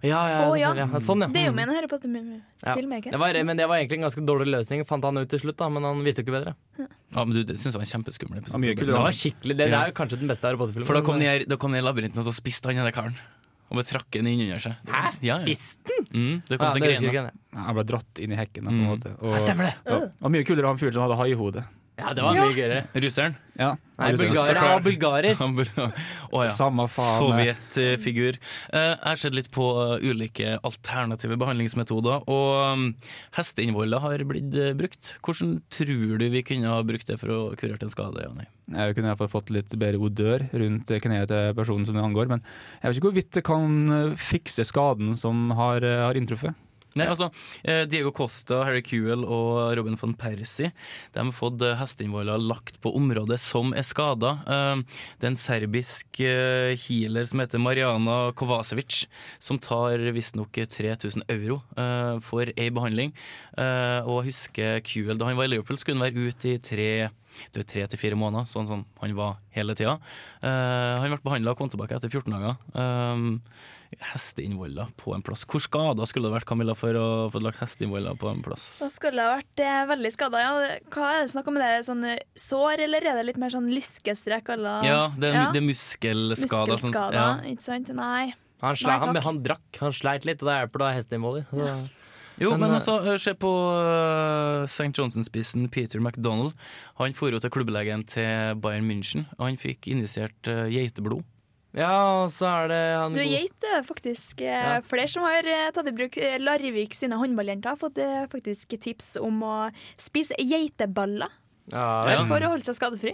Ja, ja, Å, ja. ja. Sånn, ja. Det er jo Mm. med en Harry Ja. Det var, men det var egentlig en ganske dårlig løsning, fant han ut til slutt, da, men han visste jo ikke bedre. Ja, men du, Det syns jeg var en kjempeskummel episode. Det var skikkelig, det, det er jo kanskje den beste Harry Potter-filmen. For da kom de de i labyrinten, og så spiste han den karen. Og bare trakk den inn under seg. Hæ? Ja, ja. Spiste den? Mm, det kom Ja, seg jeg. Han ble dratt inn i hekken. da, på en Mm. måte. Og, Ja, stemmer det. Ja. Og mye kulere han fyren som hadde haihode. Ja, det var mye gøyere. Russeren. Ja, Nei, bulgarer er bulgarer. [laughs] Burde- ja. Samme faen. Sovjetfigur. Eh, Jeg har sett litt på eh, ulike alternative behandlingsmetoder, og um, hesteinnvoller har blitt eh, brukt. Hvordan tror du vi kunne ha brukt det for å kurere en skade? Jani? Jeg kunne i hvert fall fått litt bedre odør rundt kneet til personen som det angår, men jeg vet ikke hvorvidt det kan eh, fikse skaden som har, eh, har inntruffet. Nei, altså, eh, Diego Costa, Harry Kewell og Robin van Persie De har fått eh, hesteinnvoller lagt på området som er skada. Eh, Det er en serbisk healer som heter Mariana Kovacevic, som tar visstnok 3000 euro for ei behandling. Eh, Og jeg husker Kewell, da han var i Liverpool, skulle han være ute i tre det er tre til fire måneder, sånn som han var hele tida. Uh, han ble behandla og kom tilbake etter 14 dager. Um, hesteinnvoller på en plass. Hvor skada skulle det vært Camilla, for å få lagt hesteinnvoller på en plass? Da skulle det vært eh, veldig skada. Ja. Hva er det snakk om? Er det sånn eh, sår, eller er det litt mer sånn lyskestrek? Eller? Ja, det er, Ja. det er muskelskader. sånn- ja. ikke sant? Nei. Han, slei, Nei, han, han drakk, han sleit litt, og da hjelper det å ha hesteinnvoller. Jo, men, Men, eh, altså, eh, se på uh, St. Johnson-spissen Peter McDonald. Han for jo til klubblegen til Bayern München. og Han fikk injisert eh, geiteblod. Ja, og så er det han Du, er geit er faktisk eh, Ja. flere som har eh, tatt i bruk eh, Larvik sine håndballjenter har fått eh, faktisk tips om å spise geiteballer Ja, for å holde seg skadefri.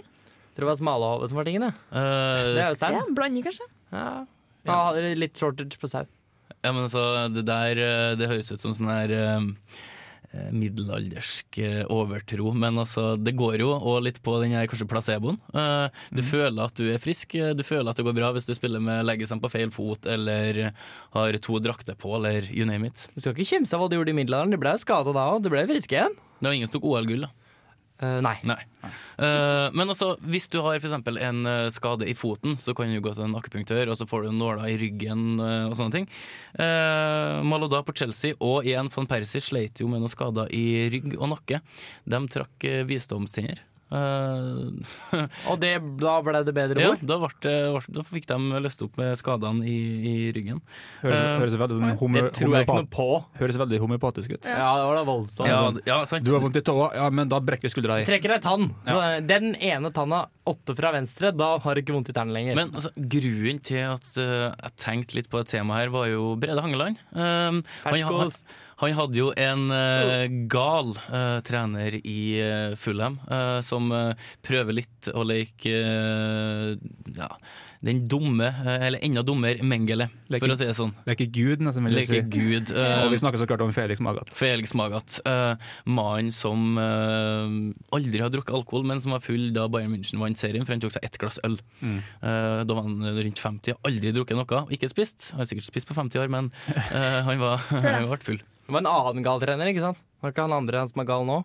Tror det var smalahove som var tingen, det. det er jo sau. Ja, blander kanskje. Ja. Ja, litt shortage på sau. Ja, men altså, det der eh, Det høres ut som sånn her eh, eh, middelaldersk eh, overtro, men altså, det går jo og litt på den her kanskje placeboen. Du du føler at du er frisk, eh, du føler at det går bra hvis du spiller med leggesem på feil fot eller har to drakter på, eller you name it. Du skal ikke kimse av hva du gjorde i middelalderen. du ble skada da òg. du ble frisk igjen. Det var ingen som tok OL-gull, da. Nei. Eh, men altså, hvis du har eksempel en uh, skade i foten, så kan du gå til en akupunktør, og så får du nåler i ryggen og sånne ting. Uh, Maloda på Chelsea og igjen van Persie sleit jo med noen skader i rygg og nakke. De trakk uh, visdomstenner. Eh, [laughs] og det, da ble det bedre ja, ord? da, ble det, ble- da fikk de løst opp med skadene i, i ryggen. Høres, uh, høres veldig sånn Det tror jeg ikke noe på. Høres veldig homeopatisk ut. Ja, det var da voldsomt. Ja, ja, sant. Du har vondt i tåa, ja, men da brekker vi skuldra di. Trekker ei tann. Den ene tanna, åtte fra venstre, da har du ikke vondt i tærne lenger. Men altså, grunnen til at uh, jeg tenkte litt på et tema her, var jo Brede Hangeland. Um, han, han, Ferskost. Han hadde jo en uh, gal uh, trener i uh, Fulham som prøver litt å leke ja, den dumme, eller enda dummere, Mengele, for å si det sånn. Leker Gud, nesten vil jeg si. Gud. [laughs] Og vi snakker så klart om Felix Magath. Felix Magath. Uh, Mannen som aldri har drukket alkohol, men som var full da Bayern München vant serien, for han tok seg ett glass øl. Mm. Eh, da var han rundt 50, aldri drukket noe, ikke spist. Han har sikkert spist på 50 år, men han var [laughs] han ble full. Det var en annen gal trener, ikke sant? Det Var ikke han andre som er gal nå?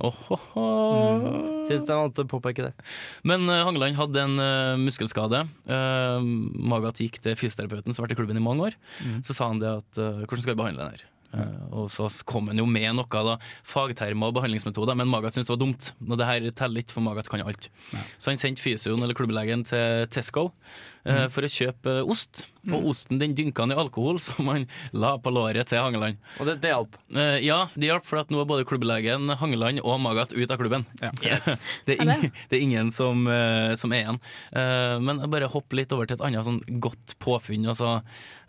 Mm. Syns jeg måtte påpeke det. Men uh, Hangeland hadde en uh, muskelskade. Uh, Magath gikk til fysioterapeuten som har vært i klubben i mange år. Mm. Så sa han det at uh, hvordan skal vi behandle den her? Eh, og så kom han jo med noe da, fagtermer og behandlingsmetoder, men Magath syntes det var dumt. Og det her teller ikke, for Magath kan alt. Så han sendte fysioen eller klubblegen til Tesco eh, Mm. for å kjøpe ost. ost. Og osten den dynka han i alkohol, [laughs] som han la på låret til Hangeland. Og det, det hjalp? Eh, ja, det hjalp, for at nå er både klubblegen, Hangeland og Magat ut av klubben. Yes. [laughs] det, er [laughs] ingen, det er ingen som, eh, som er igjen. Eh, men jeg bare hopp litt over til et annet sånn godt påfunn. og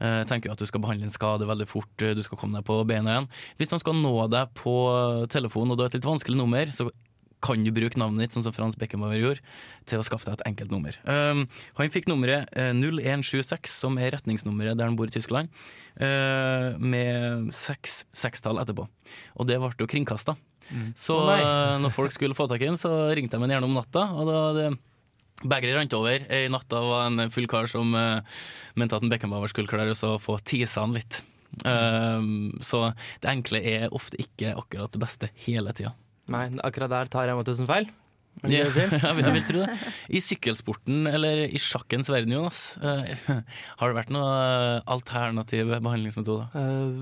uh, tenker jo at du skal behandle en skade veldig fort, eh, du skal komme deg på beina igjen. Hvis de skal nå deg på telefon, og du har et litt vanskelig nummer, så kan du bruke navnet ditt, sånn som Frans Beckenbauer gjorde, til å skaffe deg et enkelt nummer. Um, han fikk nummeret eh, 0176, som er retningsnummeret der han bor i Tyskland, uh, med seks sekstall etterpå. Og det ble jo kringkasta. Mm. Så oh, eh, når folk skulle få tak i den, så ringte de den gjerne om natta. Og da det Begeret rant over. I natta var en full kar som uh, mente at en Beckenbauer skulle klare å få tisa han litt. Um, så det enkle er ofte ikke akkurat det beste hele tida. Nei, akkurat der tar jeg meg tusen feil. Ja, [laughs] jeg vil, tro det. I sykkelsporten, eller i sjakkens verden, Jonas, eh, [laughs] har det vært noen alternative behandlingsmetoder? Eh,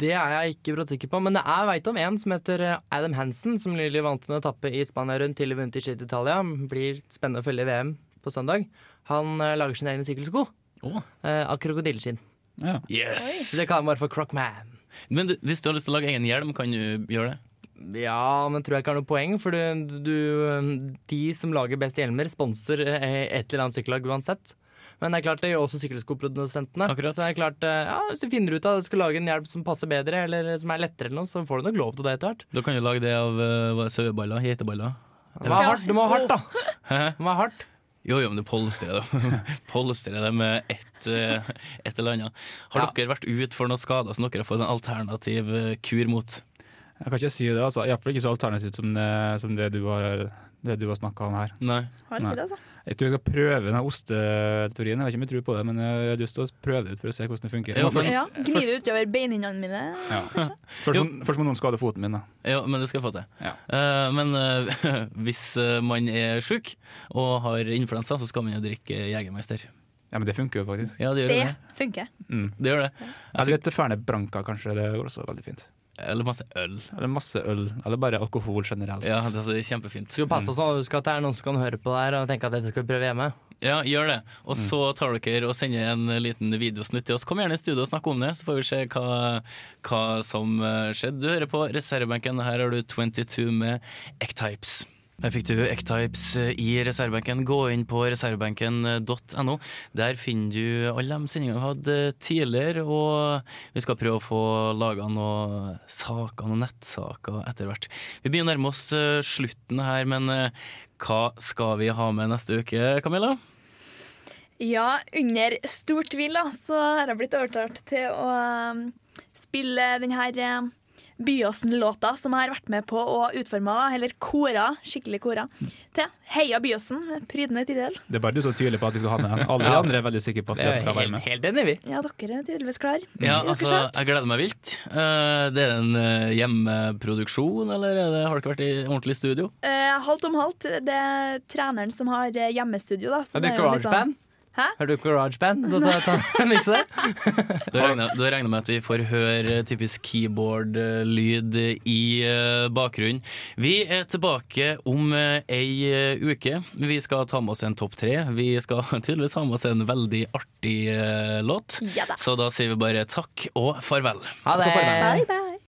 det er jeg ikke brått sikker på, men jeg veit om en som heter eh, Adam Hansen, som nylig vant en etappe i Spania rundt til vunnet i Italia. Blir spennende å følge VM på søndag. Han eh, lager sine egne sykkelsko oh. av krokodilleskinn. Yes! Så det kan man bare for Crockman. Men du, hvis du har lyst til å lage egen hjelm, kan du gjøre det? Ja, men tror jeg ikke har noe poeng, for du, du, de som lager best hjelmer, sponser eh, et eller annet sykkellag uansett. Men det er klart det gjør også sykkelskoprodusentene. Så det er klart, eh, ja, Hvis du finner ut at du skal lage en hjelm som passer bedre, eller som er lettere, eller noe, så får du nok lov til det etter hvert. Da kan du lage det av uh, saueballer, geiteballer. Du må ha hardt, må da. Hæ? Det må ha hardt. Jo, jo, men du polstrer det. [laughs] polstrer det med eh, et eller annet. Har Ja. dere vært ut for noen skader som dere har fått en alternativ eh, kur mot? Jeg kan ikke si det, altså. Iallfall ikke så alternativt som det, som det du har, det du har snakka om her. Nei. Har ikke det, altså. Jeg tror jeg skal prøve den osteteorien. Jeg vet ikke om jeg tror på det, men jeg har lyst til å prøve det ut for å se hvordan det funker. Ja, først, Ja, Gni det utover beinhinnene mine. ja. først, må, først må noen skade foten min, da. Ja, men det skal jeg få til. Eh, men uh, [laughs] hvis eh, man er sjuk og har influensa, så skal man jo drikke Jegermeister. Ja, men det funker jo faktisk. Ja, det gjør Det det. funker. Mm. Det gjør det. Eller litt Ferne Branca, kanskje. Det går også veldig fint. Eller masse øl. Eller masse øl. Eller bare alkohol generelt. Ja, det er kjempefint. Skal passe oss nå, husk at det er noen som kan høre på det her og tenke at dette skal vi prøve hjemme. Ja, gjør det. Og så tar dere og sender en liten videosnutt til oss. Kom gjerne i studio og snakk om det, så får vi se hva, hva som eh, skjedde. Du hører på reservebenken. Her har du 22 med Ecktypes. Her fikk du Ecktypes i reservebenken. Gå inn på reservebenken.no. Der finner du alle de sendingene vi hadde tidligere, og vi skal prøve å få laga noen saker, noen nettsaker etter hvert. Vi begynner å nærme oss eh, slutten her, men eh, hva skal vi ha med neste uke, Camilla? Ja, under stor tvil da, så har jeg blitt overtalt til å spille den her uh, Byåsen-låta som jeg har vært med på å utforme, eller kora, skikkelig kora, til Heia Byåsen, prydende tittel. Det er bare du som tviler på at vi skal ha den. Alle de andre er veldig sikre på at er skal være med. helt enig, vi. Ja, dere er tydeligvis klar. Ja, altså, jeg gleder meg vilt. Eh, Det er en eh, hjemmeproduksjon, eller er det, har dere vært i ordentlig studio? Eh, halvt om halvt. Det er treneren som har eh, hjemmestudio, da. så det er jo litt sånn- Hæ? Har du GarageBand? Da regner, da regner jeg [laughs] med at vi får høre typisk keyboard-lyd i eh, bakgrunnen. Vi er tilbake om eh, ei eh, uke. Vi skal ta med oss en topp tre. Vi skal [laughs] tydeligvis ha med oss en veldig artig eh, låt. Ja da. Så da sier vi bare takk og farvel. Ha det. Bye, bye.